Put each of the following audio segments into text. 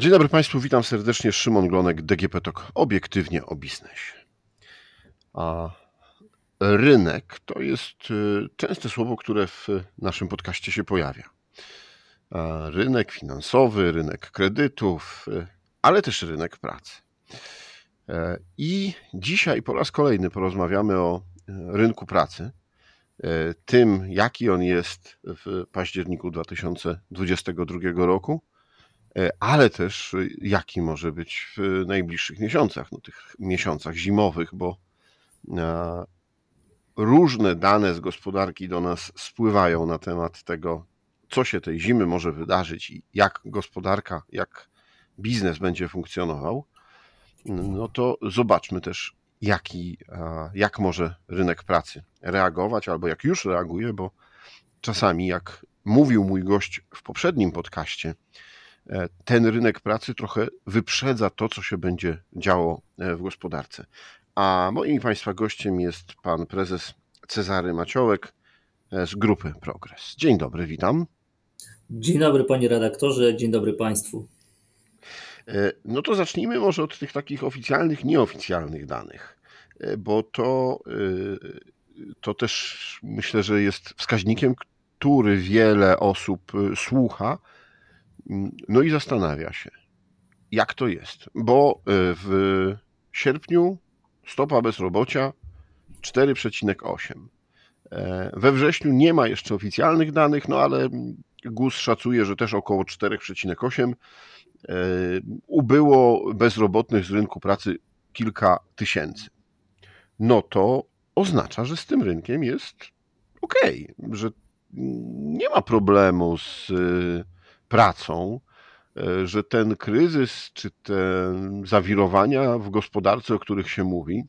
Dzień dobry Państwu, witam serdecznie. Szymon Glonek, DGP TOK, obiektywnie o biznesie. A rynek to jest y, częste słowo, które w naszym podcaście się pojawia. Rynek finansowy, rynek kredytów, y, ale też rynek pracy. E, I dzisiaj po raz kolejny porozmawiamy o y, rynku pracy, e, tym jaki on jest w październiku 2022 roku ale też e, jaki może być w najbliższych miesiącach, no tych miesiącach zimowych, bo e, różne dane z gospodarki do nas spływają na temat tego, co się tej zimy może wydarzyć i jak gospodarka, jak biznes będzie funkcjonował, no to zobaczmy też, jaki, jak może rynek pracy reagować, albo jak już reaguje, bo czasami, jak mówił mój gość w poprzednim podcaście, E, ten rynek pracy trochę wyprzedza to, co się będzie działo e, w gospodarce. A moim Państwa gościem jest pan prezes Cezary Maciołek e, z grupy Progress. Dzień dobry, witam. Dzień dobry panie redaktorze, dzień dobry państwu. No to zacznijmy może od tych takich oficjalnych, nieoficjalnych danych, bo to, to też myślę, że jest wskaźnikiem, który wiele osób słucha, no i zastanawia się, jak to jest, bo e, w sierpniu stopa bezrobocia 4,8. E, we wrześniu nie ma jeszcze oficjalnych danych, no ale GUS szacuje, że też około 4,8 e, ubyło bezrobotnych z rynku pracy kilka tysięcy. No to oznacza, że z tym rynkiem jest ok, że nie ma problemu z pracą, e, że ten kryzys czy te zawirowania w gospodarce, o których się mówi,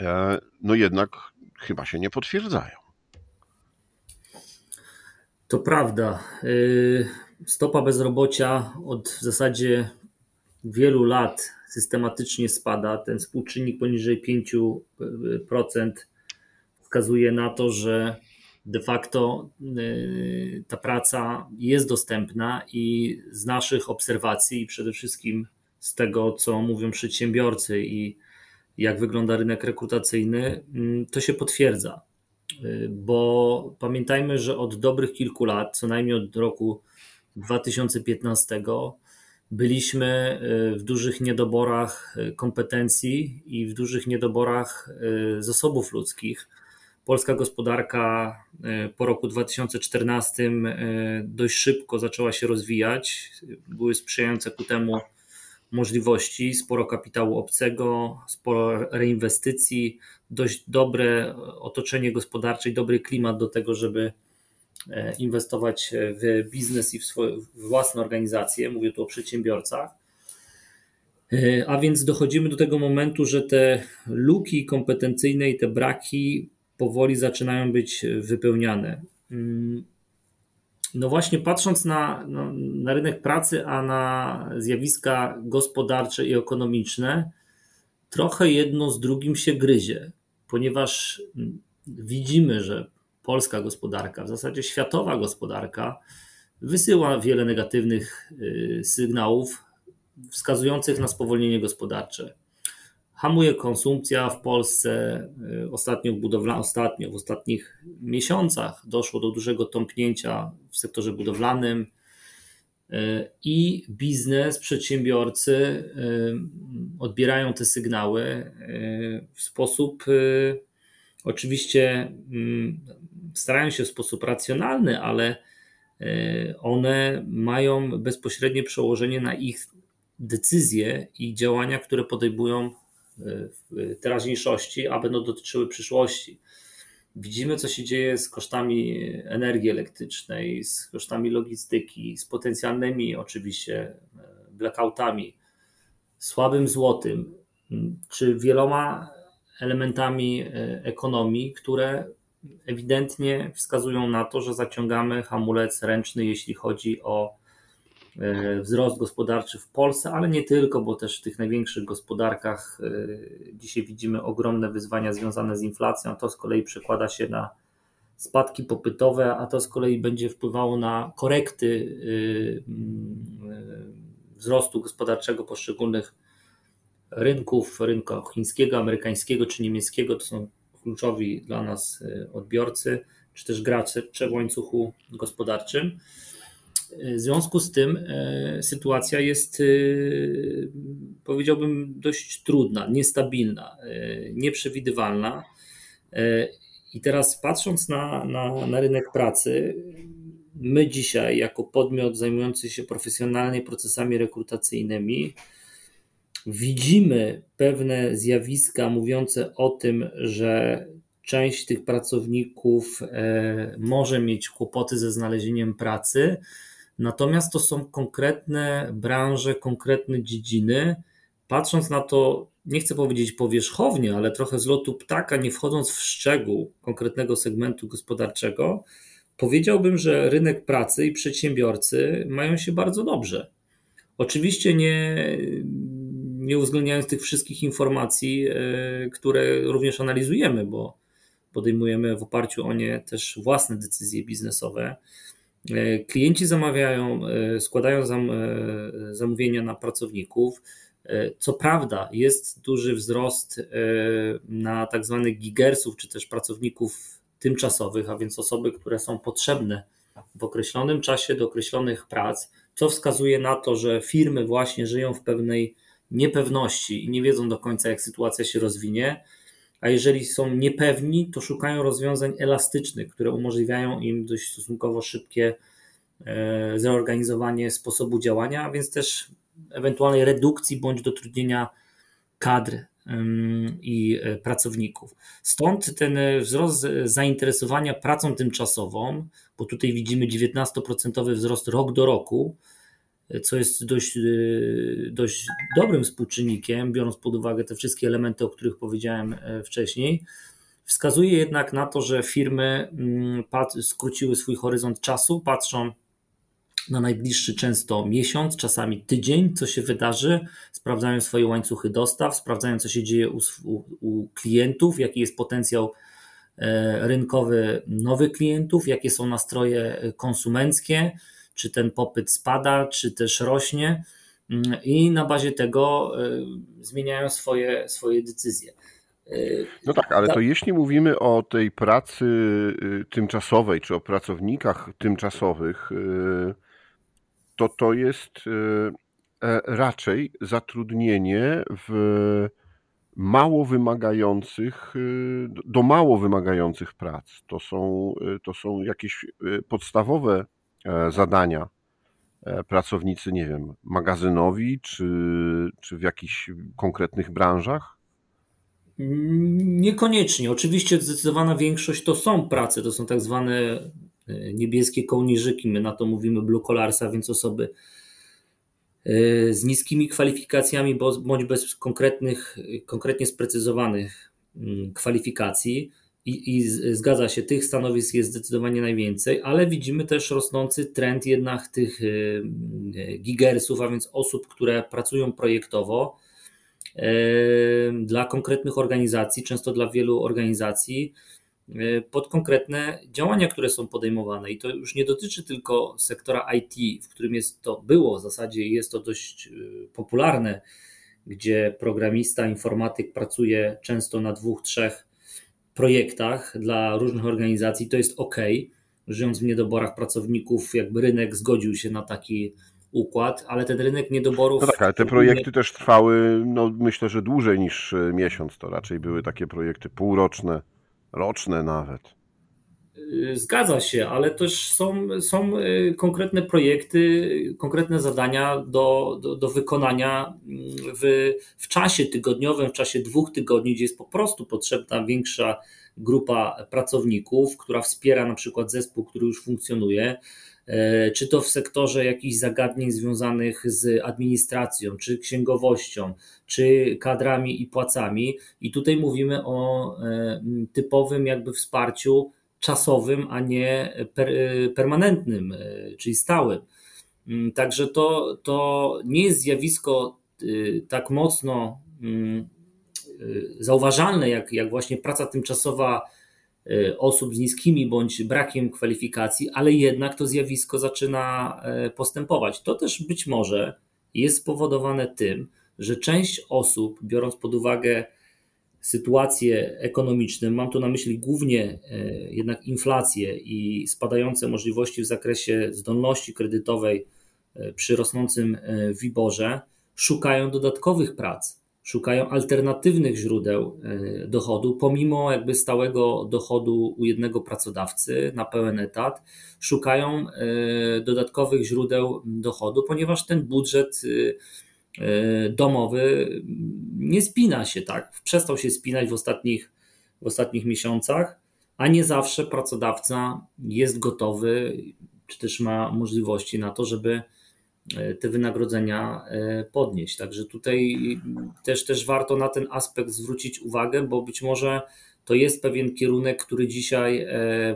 e, no jednak chyba się nie potwierdzają. To prawda. E, stopa bezrobocia od w zasadzie wielu lat systematycznie spada. Ten współczynnik poniżej 5% wskazuje na to, że de facto y, ta praca jest dostępna i z naszych obserwacji i przede wszystkim z tego, co mówią przedsiębiorcy i jak wygląda rynek rekrutacyjny, mm, to się potwierdza. Y, bo pamiętajmy, że od dobrych kilku lat, co najmniej od roku 2015, byliśmy y, w dużych niedoborach kompetencji i w dużych niedoborach zasobów ludzkich polska gospodarka e, po roku 2014 e, dość szybko zaczęła się rozwijać. Były sprzyjające ku temu możliwości, sporo kapitału obcego, sporo reinwestycji, dość dobre otoczenie gospodarcze i dobry klimat do tego, żeby e, inwestować w biznes i w swoje w własne organizacje. Mówię tu o przedsiębiorcach. A więc dochodzimy do tego momentu, że te luki kompetencyjne i te braki powoli zaczynają być wypełniane. Mm, no właśnie, patrząc na, no, na rynek pracy, a na zjawiska gospodarcze i ekonomiczne, trochę jedno z drugim się gryzie, ponieważ mm, widzimy, że polska gospodarka, w zasadzie światowa gospodarka, wysyła wiele negatywnych y, sygnałów wskazujących na spowolnienie gospodarcze hamuje konsumpcja w Polsce. Y, ostatnio, budowla, ostatnio w ostatnich miesiącach doszło do dużego tąpnięcia w sektorze budowlanym y, i biznes, przedsiębiorcy y, odbierają te sygnały w sposób oczywiście mm, starają się w sposób racjonalny, ale one mają bezpośrednie przełożenie na ich decyzje i działania, które podejmują teraźniejszości, a będą dotyczyły przyszłości. Widzimy, co się dzieje z kosztami energii elektrycznej, z kosztami logistyki, z potencjalnymi oczywiście e, blackoutami, słabym złotym, czy wieloma elementami e, ekonomii, które ewidentnie wskazują na to, że zaciągamy hamulec ręczny, jeśli chodzi o wzrost gospodarczy w Polsce, ale nie tylko, bo też w tych największych gospodarkach e, dzisiaj widzimy ogromne wyzwania związane z inflacją. To z kolei przekłada się na spadki popytowe, a to z kolei będzie wpływało na korekty e, wzrostu gospodarczego poszczególnych rynków, rynku chińskiego, amerykańskiego czy niemieckiego. To są kluczowi dla nas odbiorcy, czy też gracze w łańcuchu gospodarczym. W związku z tym e, sytuacja jest, e, powiedziałbym, dość trudna, niestabilna, e, nieprzewidywalna. I teraz patrząc na, na, na rynek pracy, my dzisiaj, jako podmiot zajmujący się profesjonalnie procesami rekrutacyjnymi, widzimy pewne zjawiska mówiące o tym, że część tych pracowników może mieć kłopoty ze znalezieniem pracy Natomiast to są konkretne branże, konkretne dziedziny. Patrząc na to, nie chcę powiedzieć powierzchownie, ale trochę z lotu ptaka, nie wchodząc w szczegół konkretnego segmentu gospodarczego, powiedziałbym, że rynek pracy i przedsiębiorcy mają się bardzo dobrze. Oczywiście nie, nie uwzględniając tych wszystkich informacji, e, które również analizujemy, bo podejmujemy w oparciu o nie też własne decyzje biznesowe. E, klienci zamawiają, e, składają zam, e, zamówienia na pracowników. Co prawda, jest duży wzrost na tak zwanych gigersów, czy też pracowników tymczasowych, a więc osoby, które są potrzebne w określonym czasie do określonych prac, co wskazuje na to, że firmy właśnie żyją w pewnej niepewności i nie wiedzą do końca, jak sytuacja się rozwinie a jeżeli są niepewni, to szukają rozwiązań elastycznych, które umożliwiają im dość stosunkowo szybkie e, zreorganizowanie sposobu działania, a więc też ewentualnej redukcji bądź dotrudnienia kadr i e, pracowników. Stąd ten wzrost zainteresowania pracą tymczasową, bo tutaj widzimy 19% wzrost rok do roku, co jest dość, y, dość dobrym współczynnikiem, biorąc pod uwagę te wszystkie elementy, o których powiedziałem e, wcześniej. Wskazuje jednak na to, że firmy mm, skróciły swój horyzont czasu, patrzą na najbliższy często miesiąc, czasami tydzień, co się wydarzy, sprawdzają swoje łańcuchy dostaw, sprawdzają, co się dzieje u, u, u klientów, jaki jest potencjał e, rynkowy nowych klientów, jakie są nastroje konsumenckie czy ten popyt spada, czy też rośnie mm, i na bazie tego y, zmieniają swoje, swoje decyzje. Y, no tak, ale to jeśli mówimy o tej pracy y, tymczasowej, czy o pracownikach tymczasowych, to to jest e, raczej zatrudnienie w mało wymagających, do mało wymagających prac. To są, to są jakieś podstawowe E, zadania e, pracownicy, nie wiem, magazynowi czy, czy w jakichś konkretnych branżach? Niekoniecznie. Oczywiście zdecydowana większość to są prace, to są tak zwane e, niebieskie kołnierzyki, my na to mówimy blue collarsa, więc osoby z niskimi kwalifikacjami bądź bez konkretnych, konkretnie sprecyzowanych mm, kwalifikacji. I, I, zgadza się, tych stanowisk jest zdecydowanie najwięcej, ale widzimy też rosnący trend jednak tych y, y, gigersów, a więc osób, które pracują projektowo y, dla konkretnych organizacji, często dla wielu organizacji, pod konkretne działania, które są podejmowane. I to już nie dotyczy tylko sektora IT, w którym jest to było w zasadzie jest to dość popularne, gdzie programista, informatyk pracuje często na dwóch, trzech projektach dla różnych organizacji, to jest ok. Żyjąc w niedoborach pracowników, jakby rynek zgodził się na taki układ, ale ten rynek niedoborów. No tak, ale te projekty też trwały, no myślę, że dłużej niż e, miesiąc. To raczej były takie projekty półroczne, roczne nawet. Y, zgadza się, ale też są, są y, konkretne projekty, konkretne zadania do, do, do wykonania mm, w, w czasie tygodniowym, w czasie dwóch tygodni, gdzie jest po prostu potrzebna większa grupa pracowników, która wspiera na przykład zespół, który już funkcjonuje, e, czy to w sektorze jakichś zagadnień związanych z administracją, czy księgowością, czy kadrami i płacami. I tutaj mówimy o e, typowym jakby wsparciu czasowym, a nie per, permanentnym, e, czyli stałym. Mm, także to, to nie jest zjawisko y, tak mocno mm, zauważalne, jak, jak właśnie praca tymczasowa osób z niskimi bądź brakiem kwalifikacji, ale jednak to zjawisko zaczyna e, postępować. To też być może jest spowodowane tym, że część osób, biorąc pod uwagę sytuację ekonomiczną, mam tu na myśli głównie e, jednak inflację i spadające możliwości w zakresie zdolności kredytowej e, przy rosnącym e, wiborze, szukają dodatkowych prac, szukają alternatywnych źródeł dochodu, pomimo jakby stałego dochodu u jednego pracodawcy na pełen etat, szukają dodatkowych źródeł dochodu, ponieważ ten budżet domowy nie spina się tak. Przestał się spinać w ostatnich, w ostatnich miesiącach, a nie zawsze pracodawca jest gotowy, czy też ma możliwości na to, żeby e, te wynagrodzenia e, podnieść. Także tutaj też, też warto na ten aspekt zwrócić uwagę, bo być może to jest pewien kierunek, który dzisiaj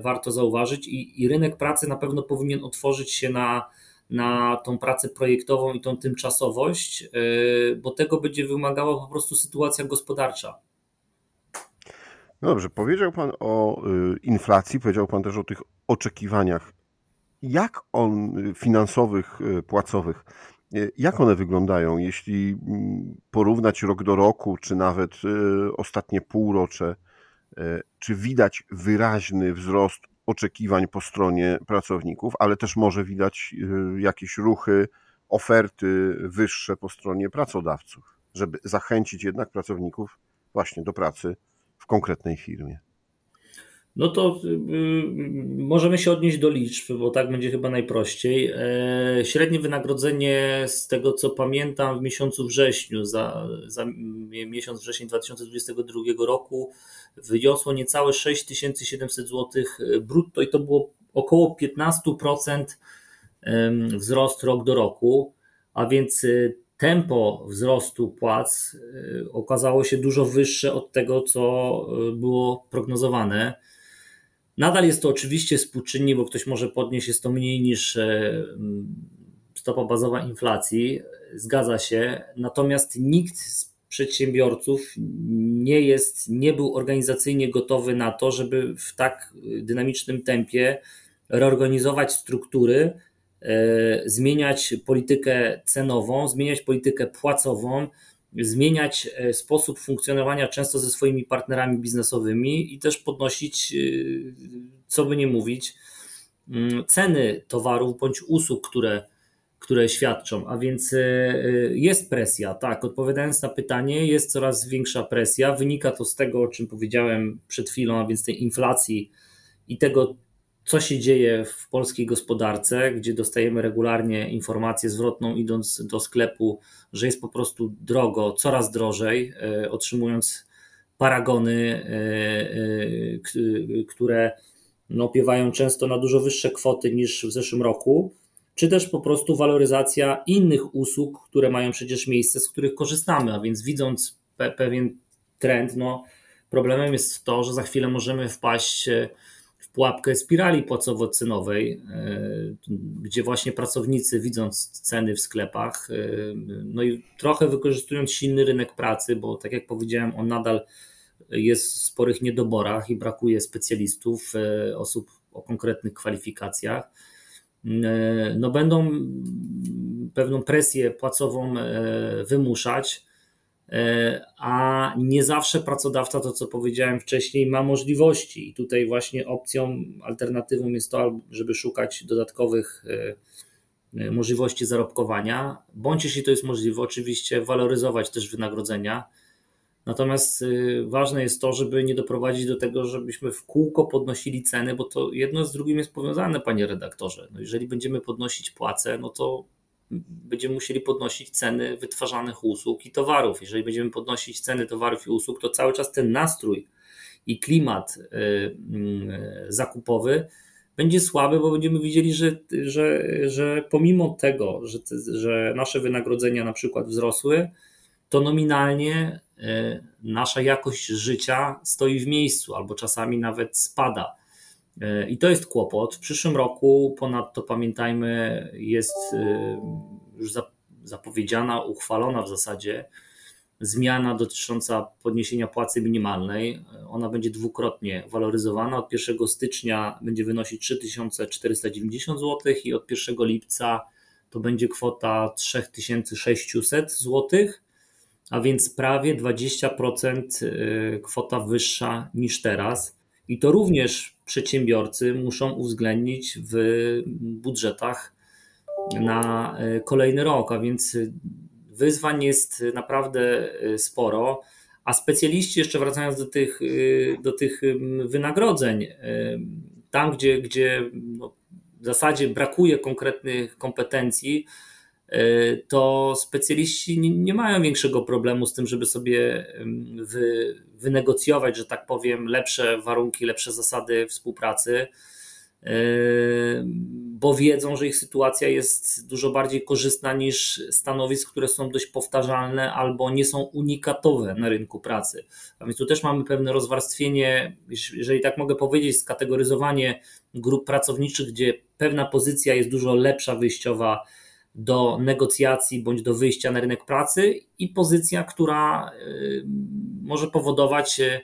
warto zauważyć i, i rynek pracy na pewno powinien otworzyć się na na tą pracę projektową i tą tymczasowość, y, bo tego będzie wymagała po prostu sytuacja gospodarcza. No dobrze, powiedział Pan o y, inflacji, powiedział Pan też o tych oczekiwaniach. Jak on y, finansowych, płacowych, jak one wyglądają, jeśli mm, porównać rok do roku, czy nawet ostatnie półrocze? Czy widać wyraźny wzrost oczekiwań po stronie pracowników, ale też może widać y, jakieś ruchy, oferty wyższe po stronie pracodawców, żeby zachęcić jednak pracowników właśnie do pracy w konkretnej firmie. No to y, y, możemy się odnieść do liczb, bo tak będzie chyba najprościej. E, średnie wynagrodzenie z tego co pamiętam w miesiącu wrześniu, za, za miesiąc wrzesień 2022 roku wyniosło niecałe 6700 zł brutto i to było około 15% wzrost rok do roku, a więc y, tempo wzrostu płac okazało się dużo wyższe od tego, co było prognozowane. Nadal jest to oczywiście współczynnik, bo ktoś może podnieść, jest to mniej niż e, stopa bazowa inflacji, zgadza się. Natomiast nikt z przedsiębiorców nie jest, nie był organizacyjnie gotowy na to, żeby w tak dynamicznym tempie reorganizować struktury, e, zmieniać politykę cenową, zmieniać politykę płacową, zmieniać e, sposób funkcjonowania często ze swoimi partnerami biznesowymi i też podnosić, e, co by nie mówić, mm, ceny towarów bądź usług, które, które świadczą. A więc e, jest presja, tak. Odpowiadając na pytanie, jest coraz większa presja. Wynika to z tego, o czym powiedziałem przed chwilą, a więc tej inflacji i tego, co się dzieje w polskiej gospodarce, gdzie dostajemy regularnie informację zwrotną, idąc do sklepu, że jest po prostu drogo, coraz drożej, e, otrzymując paragony, e, e, które no, opiewają często na dużo wyższe kwoty niż w zeszłym roku, czy też po prostu waloryzacja innych usług, które mają przecież miejsce, z których korzystamy, a więc widząc pe pewien trend, no, problemem jest to, że za chwilę możemy wpaść pułapkę spirali płacowo-cenowej, e, gdzie właśnie pracownicy widząc ceny w sklepach, e, no i trochę wykorzystując silny rynek pracy, bo tak jak powiedziałem, on nadal jest w sporych niedoborach i brakuje specjalistów, e, osób o konkretnych kwalifikacjach, no będą pewną presję płacową wymuszać a nie zawsze pracodawca, to co powiedziałem wcześniej, ma możliwości. I tutaj właśnie opcją, alternatywą jest to, żeby szukać dodatkowych e, e, możliwości zarobkowania, bądź jeśli to jest możliwe, oczywiście waloryzować też wynagrodzenia. Natomiast ważne jest to, żeby nie doprowadzić do tego, żebyśmy w kółko podnosili ceny, bo to jedno z drugim jest powiązane, panie redaktorze. No jeżeli będziemy podnosić płace, no to będziemy musieli podnosić ceny wytwarzanych usług i towarów. Jeżeli będziemy podnosić ceny towarów i usług, to cały czas ten nastrój i klimat y, y, zakupowy będzie słaby, bo będziemy widzieli, że, że, że pomimo tego, że, że nasze wynagrodzenia na przykład wzrosły, to nominalnie y, nasza jakość życia stoi w miejscu albo czasami nawet spada. E, I to jest kłopot. W przyszłym roku, ponadto pamiętajmy, jest e, już zapowiedziana, uchwalona w zasadzie zmiana dotycząca podniesienia płacy minimalnej. Ona będzie dwukrotnie waloryzowana. Od 1 stycznia będzie wynosić 3490 zł i od 1 lipca to będzie kwota 3600 zł, a więc prawie 20% y, kwota wyższa niż teraz. I to również przedsiębiorcy muszą uwzględnić w budżetach na y, kolejny rok, a więc wyzwań jest naprawdę sporo. A specjaliści, jeszcze wracając do tych, do tych wynagrodzeń, tam gdzie, gdzie no, w zasadzie brakuje konkretnych kompetencji, e, to specjaliści nie mają większego problemu z tym, żeby sobie wynegocjować, że tak powiem, lepsze warunki, lepsze zasady współpracy, e, bo wiedzą, że ich sytuacja jest dużo bardziej korzystna niż stanowisk, które są dość powtarzalne albo nie są unikatowe na rynku pracy. A więc tu też mamy pewne rozwarstwienie, jeżeli tak mogę powiedzieć, skategoryzowanie grup pracowniczych, gdzie pewna pozycja jest dużo lepsza wyjściowa do negocjacji bądź do wyjścia na rynek pracy i pozycja, która y, może powodować y,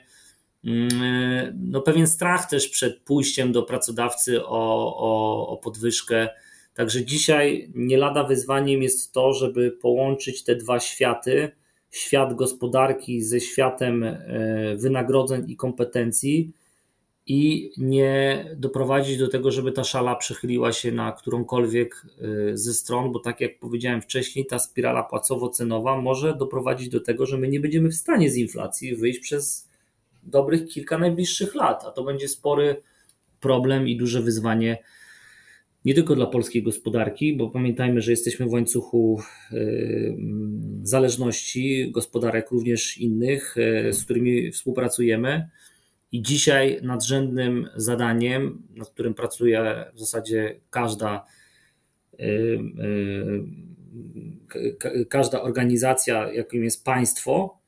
no, pewien strach też przed pójściem do pracodawcy o, o, o podwyżkę. Także dzisiaj nie lada wyzwaniem jest to, żeby połączyć te dwa światy, świat gospodarki ze światem y, wynagrodzeń i kompetencji i nie doprowadzić do tego, żeby ta szala przechyliła się na którąkolwiek y, ze stron, bo tak jak powiedziałem wcześniej, ta spirala płacowo-cenowa może doprowadzić do tego, że my nie będziemy w stanie z inflacji wyjść przez dobrych kilka najbliższych lat, a to będzie spory problem i duże wyzwanie nie tylko dla polskiej gospodarki, bo pamiętajmy, że jesteśmy w łańcuchu y, zależności gospodarek również innych, y, z którymi współpracujemy i dzisiaj nadrzędnym zadaniem, nad którym pracuje w zasadzie każda, y, y, każda organizacja, jakim jest państwo,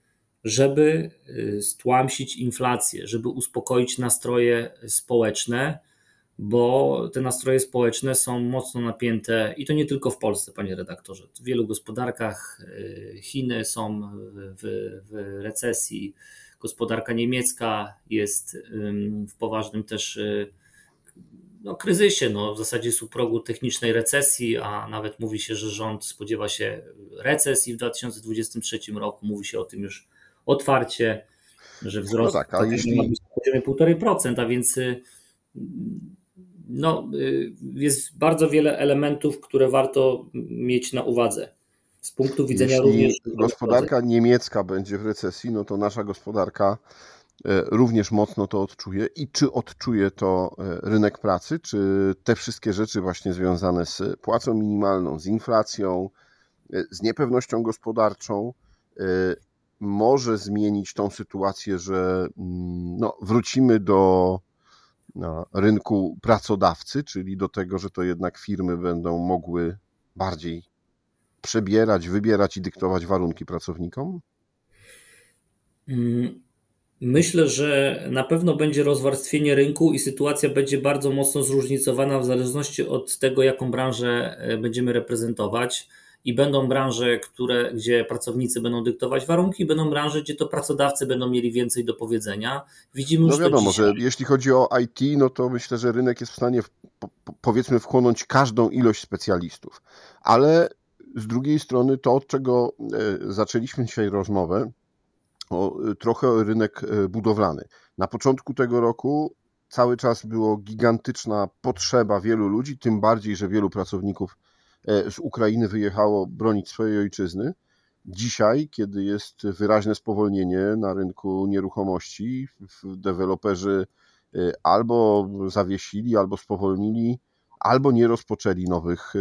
żeby y, stłamsić inflację, żeby uspokoić nastroje społeczne, bo te nastroje społeczne są mocno napięte i to nie tylko w Polsce, panie redaktorze. W wielu gospodarkach Chiny są w, w recesji, gospodarka niemiecka jest w poważnym też y, no, kryzysie, no, w zasadzie jest u progu technicznej recesji, a nawet mówi się, że rząd spodziewa się recesji w 2023 roku. Mówi się o tym już otwarcie, że wzrost no tak, a jeśli... ma być poziomie 1,5%, a więc y, no, y, jest bardzo wiele elementów, które warto mieć na uwadze z punktu widzenia Jeśli również. Gospodarka niemiecka będzie w recesji, no to nasza gospodarka e, również mocno to odczuje. I czy odczuje to e, rynek pracy, czy te wszystkie rzeczy właśnie związane z płacą minimalną, z inflacją, e, z niepewnością gospodarczą, może zmienić tą sytuację, że mm, no, wrócimy do rynku pracodawcy, czyli do tego, że to jednak firmy będą mogły bardziej przebierać, wybierać i dyktować warunki pracownikom? Mm, myślę, że na pewno będzie rozwarstwienie rynku i sytuacja będzie bardzo mocno zróżnicowana w zależności od tego, jaką branżę e, będziemy reprezentować. I będą branże, które, gdzie pracownicy będą dyktować warunki, będą branże, gdzie to pracodawcy będą mieli więcej do powiedzenia. Widzimy no wiadomo, że jeśli chodzi o IT, no to myślę, że rynek jest w stanie powiedzmy wchłonąć każdą ilość specjalistów. Ale z drugiej strony to, od czego e, zaczęliśmy dzisiaj rozmowę, o, trochę rynek e, budowlany. Na początku tego roku cały czas było gigantyczna potrzeba wielu ludzi, tym bardziej, że wielu pracowników e, z Ukrainy wyjechało bronić swojej ojczyzny. Dzisiaj, kiedy jest wyraźne spowolnienie na rynku nieruchomości, deweloperzy albo zawiesili, albo spowolnili, albo nie rozpoczęli nowych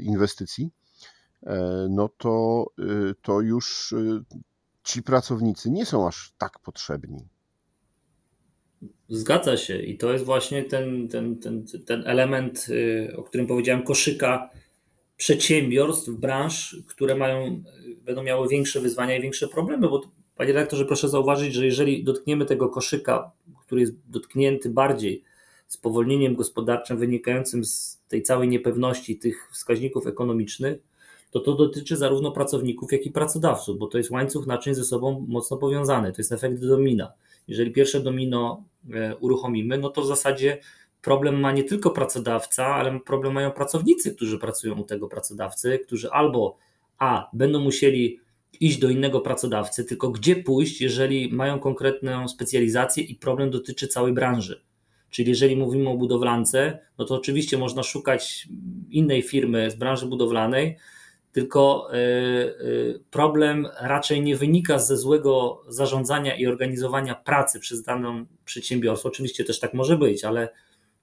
inwestycji E, no to, y, to już y, ci pracownicy nie są aż tak potrzebni. Zgadza się i to jest właśnie ten, ten, ten, ten element, y, o którym powiedziałem, koszyka przedsiębiorstw, branż, które mają, będą miały większe wyzwania i większe problemy, bo panie redaktorze, proszę zauważyć, że jeżeli dotkniemy tego koszyka, który jest dotknięty bardziej spowolnieniem gospodarczym wynikającym z tej całej niepewności tych wskaźników ekonomicznych, to to dotyczy zarówno pracowników, jak i pracodawców, bo to jest łańcuch naczyń ze sobą mocno powiązany. To jest efekt domina. Jeżeli pierwsze domino e, uruchomimy, no to w zasadzie problem ma nie tylko pracodawca, ale problem mają pracownicy, którzy pracują u tego pracodawcy, którzy albo a będą musieli iść do innego pracodawcy, tylko gdzie pójść, jeżeli mają konkretną specjalizację i problem dotyczy całej branży. Czyli jeżeli mówimy o budowlance, no to oczywiście można szukać innej firmy z branży budowlanej, tylko e, e, problem raczej nie wynika ze złego zarządzania i organizowania pracy przez daną przedsiębiorstwo. Oczywiście też tak może być, ale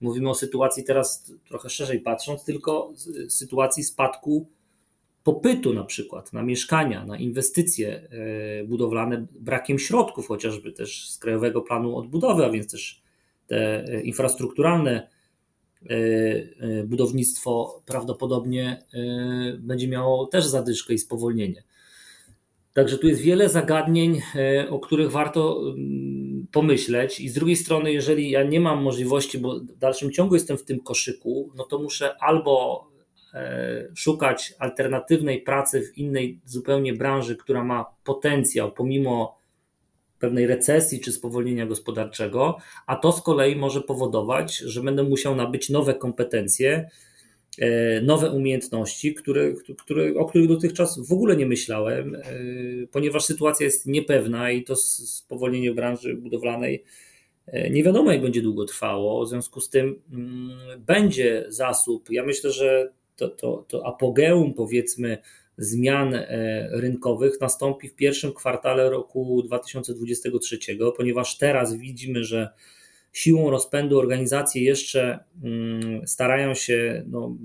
mówimy o sytuacji teraz trochę szerzej patrząc, tylko sytuacji spadku popytu na przykład na mieszkania, na inwestycje e, budowlane, brakiem środków chociażby też z Krajowego Planu Odbudowy, a więc też te infrastrukturalne budownictwo prawdopodobnie e, będzie miało też zadyszkę i spowolnienie. Także tu jest wiele zagadnień, o których warto mm, pomyśleć. I z drugiej strony, jeżeli ja nie mam możliwości, bo w dalszym ciągu jestem w tym koszyku, no to muszę albo szukać alternatywnej pracy w innej zupełnie branży, która ma potencjał, pomimo pewnej recesji czy spowolnienia gospodarczego, a to z kolei może powodować, że będę musiał nabyć nowe kompetencje, e, nowe umiejętności, które, które, o których dotychczas w ogóle nie myślałem, e, ponieważ sytuacja jest niepewna i to spowolnienie branży budowlanej e, nie wiadomo, jak będzie długo trwało. W związku z tym mm, będzie zasób. Ja myślę, że to, to, to apogeum, powiedzmy, zmian e, rynkowych nastąpi w pierwszym kwartale roku 2023, ponieważ teraz widzimy, że siłą rozpędu organizacje jeszcze mm, starają się no,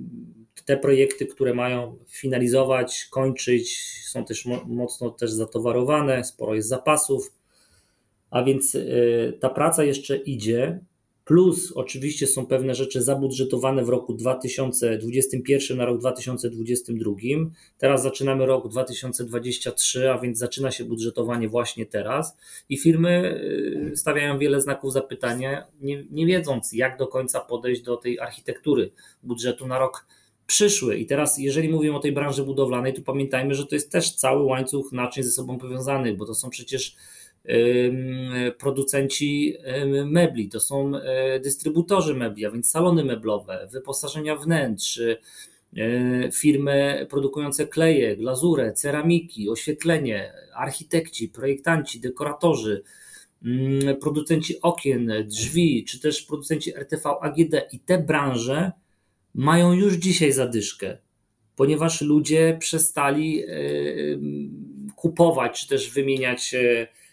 te projekty, które mają finalizować, kończyć, są też mocno też zatowarowane, sporo jest zapasów, a więc e, ta praca jeszcze idzie. Plus oczywiście są pewne rzeczy zabudżetowane w roku 2021 na rok 2022. Teraz zaczynamy rok 2023, a więc zaczyna się budżetowanie właśnie teraz i firmy y, stawiają wiele znaków zapytania, nie, nie wiedząc jak do końca podejść do tej architektury budżetu na rok przyszły. I teraz, jeżeli mówimy o tej branży budowlanej, to pamiętajmy, że to jest też cały łańcuch naczyń ze sobą powiązanych, bo to są przecież producenci mebli, to są e, dystrybutorzy mebli, a więc salony meblowe, wyposażenia wnętrz, e, firmy produkujące kleje, glazurę, ceramiki, oświetlenie, architekci, projektanci, dekoratorzy, producenci okien, drzwi, czy też producenci RTV AGD i te branże mają już dzisiaj zadyszkę, ponieważ ludzie przestali e, kupować, czy też wymieniać Y,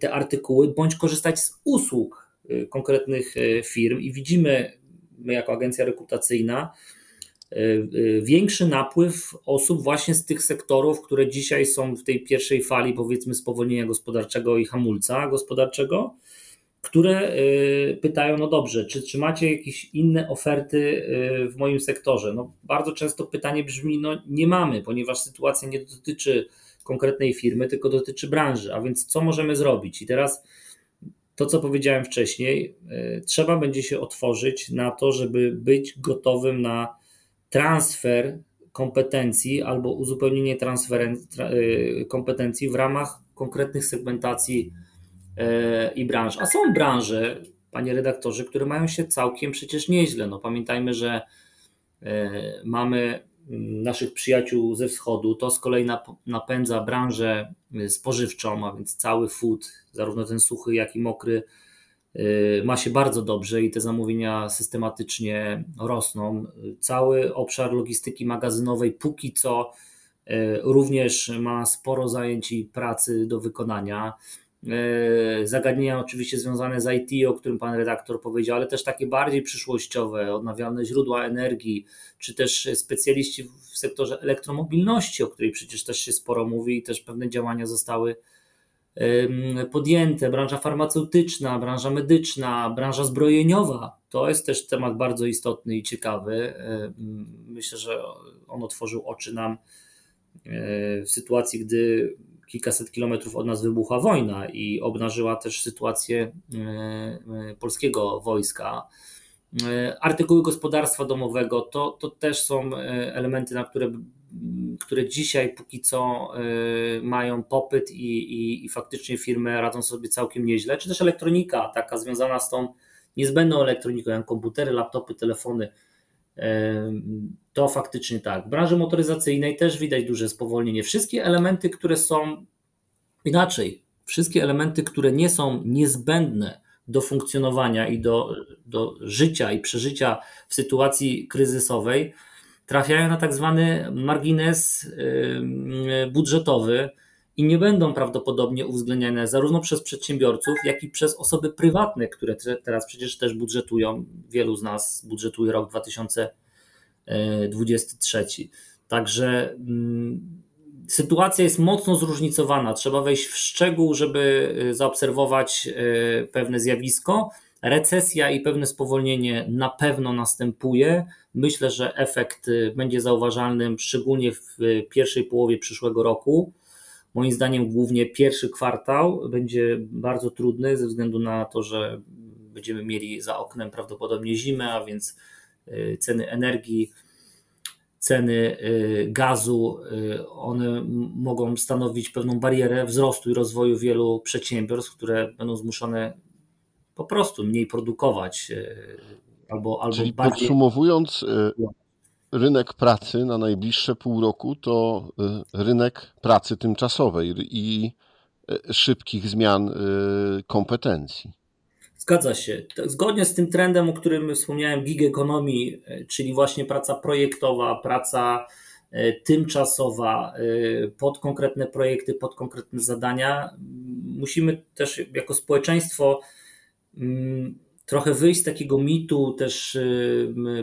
te artykuły, bądź korzystać z usług y, konkretnych y, firm i widzimy, my jako agencja rekrutacyjna, większy napływ osób właśnie z tych sektorów, które dzisiaj są w tej pierwszej fali, powiedzmy, spowolnienia gospodarczego i hamulca gospodarczego, które pytają, no dobrze, czy, czy macie jakieś inne oferty w moim sektorze? No, bardzo często pytanie brzmi, no nie mamy, ponieważ sytuacja nie dotyczy konkretnej firmy, tylko dotyczy branży. A więc co możemy zrobić? I teraz to, co powiedziałem wcześniej, e, trzeba będzie się otworzyć na to, żeby być gotowym na transfer kompetencji albo uzupełnienie transfer e, kompetencji w ramach konkretnych segmentacji e, i branż. A są branże, panie redaktorze, które mają się całkiem przecież nieźle. No, pamiętajmy, że mamy naszych przyjaciół ze wschodu. To z kolei napędza branżę y, spożywczą, a więc cały food, zarówno ten suchy, jak i mokry, y, ma się bardzo dobrze i te zamówienia systematycznie rosną. Cały obszar logistyki magazynowej póki co y, również ma sporo zajęć i pracy do wykonania. E, zagadnienia oczywiście związane z IT, o którym pan redaktor powiedział, ale też takie bardziej przyszłościowe, odnawialne źródła energii, czy też specjaliści w sektorze elektromobilności, o której przecież też się sporo mówi i też pewne działania zostały podjęte. Branża farmaceutyczna, branża medyczna, branża zbrojeniowa. To jest też temat bardzo istotny i ciekawy. Myślę, że on otworzył oczy nam e, w sytuacji, gdy kilkaset kilometrów od nas wybuchła wojna i obnażyła też sytuację e, e, polskiego wojska. E, artykuły gospodarstwa domowego to, to też są elementy, na które, które dzisiaj póki co mają popyt i, i, i faktycznie firmy radzą sobie całkiem nieźle, czy też elektronika, taka związana z tą niezbędną elektroniką, jak komputery, laptopy, telefony, to faktycznie tak. W branży motoryzacyjnej też widać duże spowolnienie. Wszystkie elementy, które są inaczej, wszystkie elementy, które nie są niezbędne do funkcjonowania i do, do życia i przeżycia w sytuacji kryzysowej, trafiają na tak zwany margines budżetowy i nie będą prawdopodobnie uwzględniane zarówno przez przedsiębiorców, jak i przez osoby prywatne, które teraz przecież też budżetują. Wielu z nas budżetuje rok 2023. Także mm, sytuacja jest mocno zróżnicowana. Trzeba wejść w szczegół, żeby y, zaobserwować y, pewne zjawisko. Recesja i pewne spowolnienie na pewno następuje. Myślę, że efekt będzie zauważalny szczególnie w pierwszej połowie przyszłego roku. Moim zdaniem głównie pierwszy kwartał będzie bardzo trudny ze względu na to, że będziemy mieli za oknem prawdopodobnie zimę, a więc ceny energii ceny y, gazu, y, one mogą stanowić pewną barierę wzrostu i rozwoju wielu przedsiębiorstw, które będą zmuszone po prostu mniej produkować y, albo, albo Czyli bardziej... Podsumowując, rynek pracy na najbliższe pół roku to rynek pracy tymczasowej i szybkich zmian kompetencji. Zgadza się. Zgodnie z tym trendem, o którym wspomniałem, gig ekonomii, czyli właśnie praca projektowa, praca tymczasowa pod konkretne projekty, pod konkretne zadania, musimy też jako społeczeństwo mm, trochę wyjść z takiego mitu też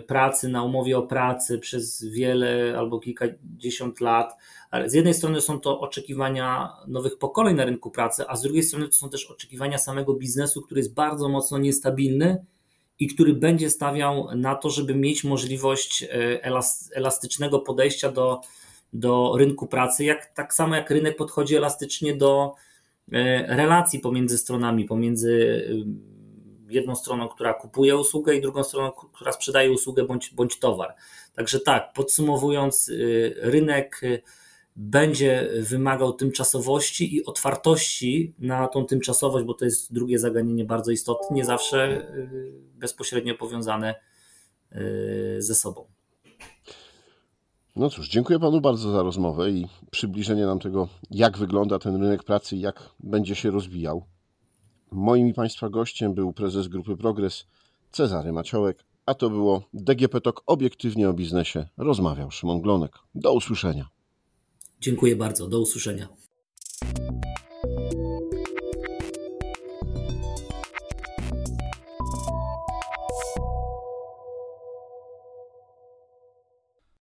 pracy na umowie o pracy przez wiele albo kilkadziesiąt lat. Ale z jednej strony są to oczekiwania nowych pokoleń na rynku pracy, a z drugiej strony to są też oczekiwania samego biznesu, który jest bardzo mocno niestabilny i który będzie stawiał na to, żeby mieć możliwość e, elastycznego podejścia do, do rynku pracy, jak, tak samo jak rynek podchodzi elastycznie do e, relacji pomiędzy stronami, pomiędzy jedną stroną, która kupuje usługę i drugą stroną, która sprzedaje usługę bądź, bądź towar. Także tak, podsumowując, y, rynek y, będzie wymagał tymczasowości i otwartości na tą tymczasowość, bo to jest drugie zagadnienie bardzo istotne, nie zawsze y, bezpośrednio powiązane ze sobą. No cóż, dziękuję panu bardzo za rozmowę i przybliżenie nam tego, jak wygląda ten rynek pracy i jak będzie się rozwijał. Moim i Państwa gościem był prezes Grupy Progres Cezary Maciołek, a to było DGP Talk obiektywnie o biznesie. Rozmawiał Szymon Glonek. Do usłyszenia. Dziękuję bardzo. Do usłyszenia.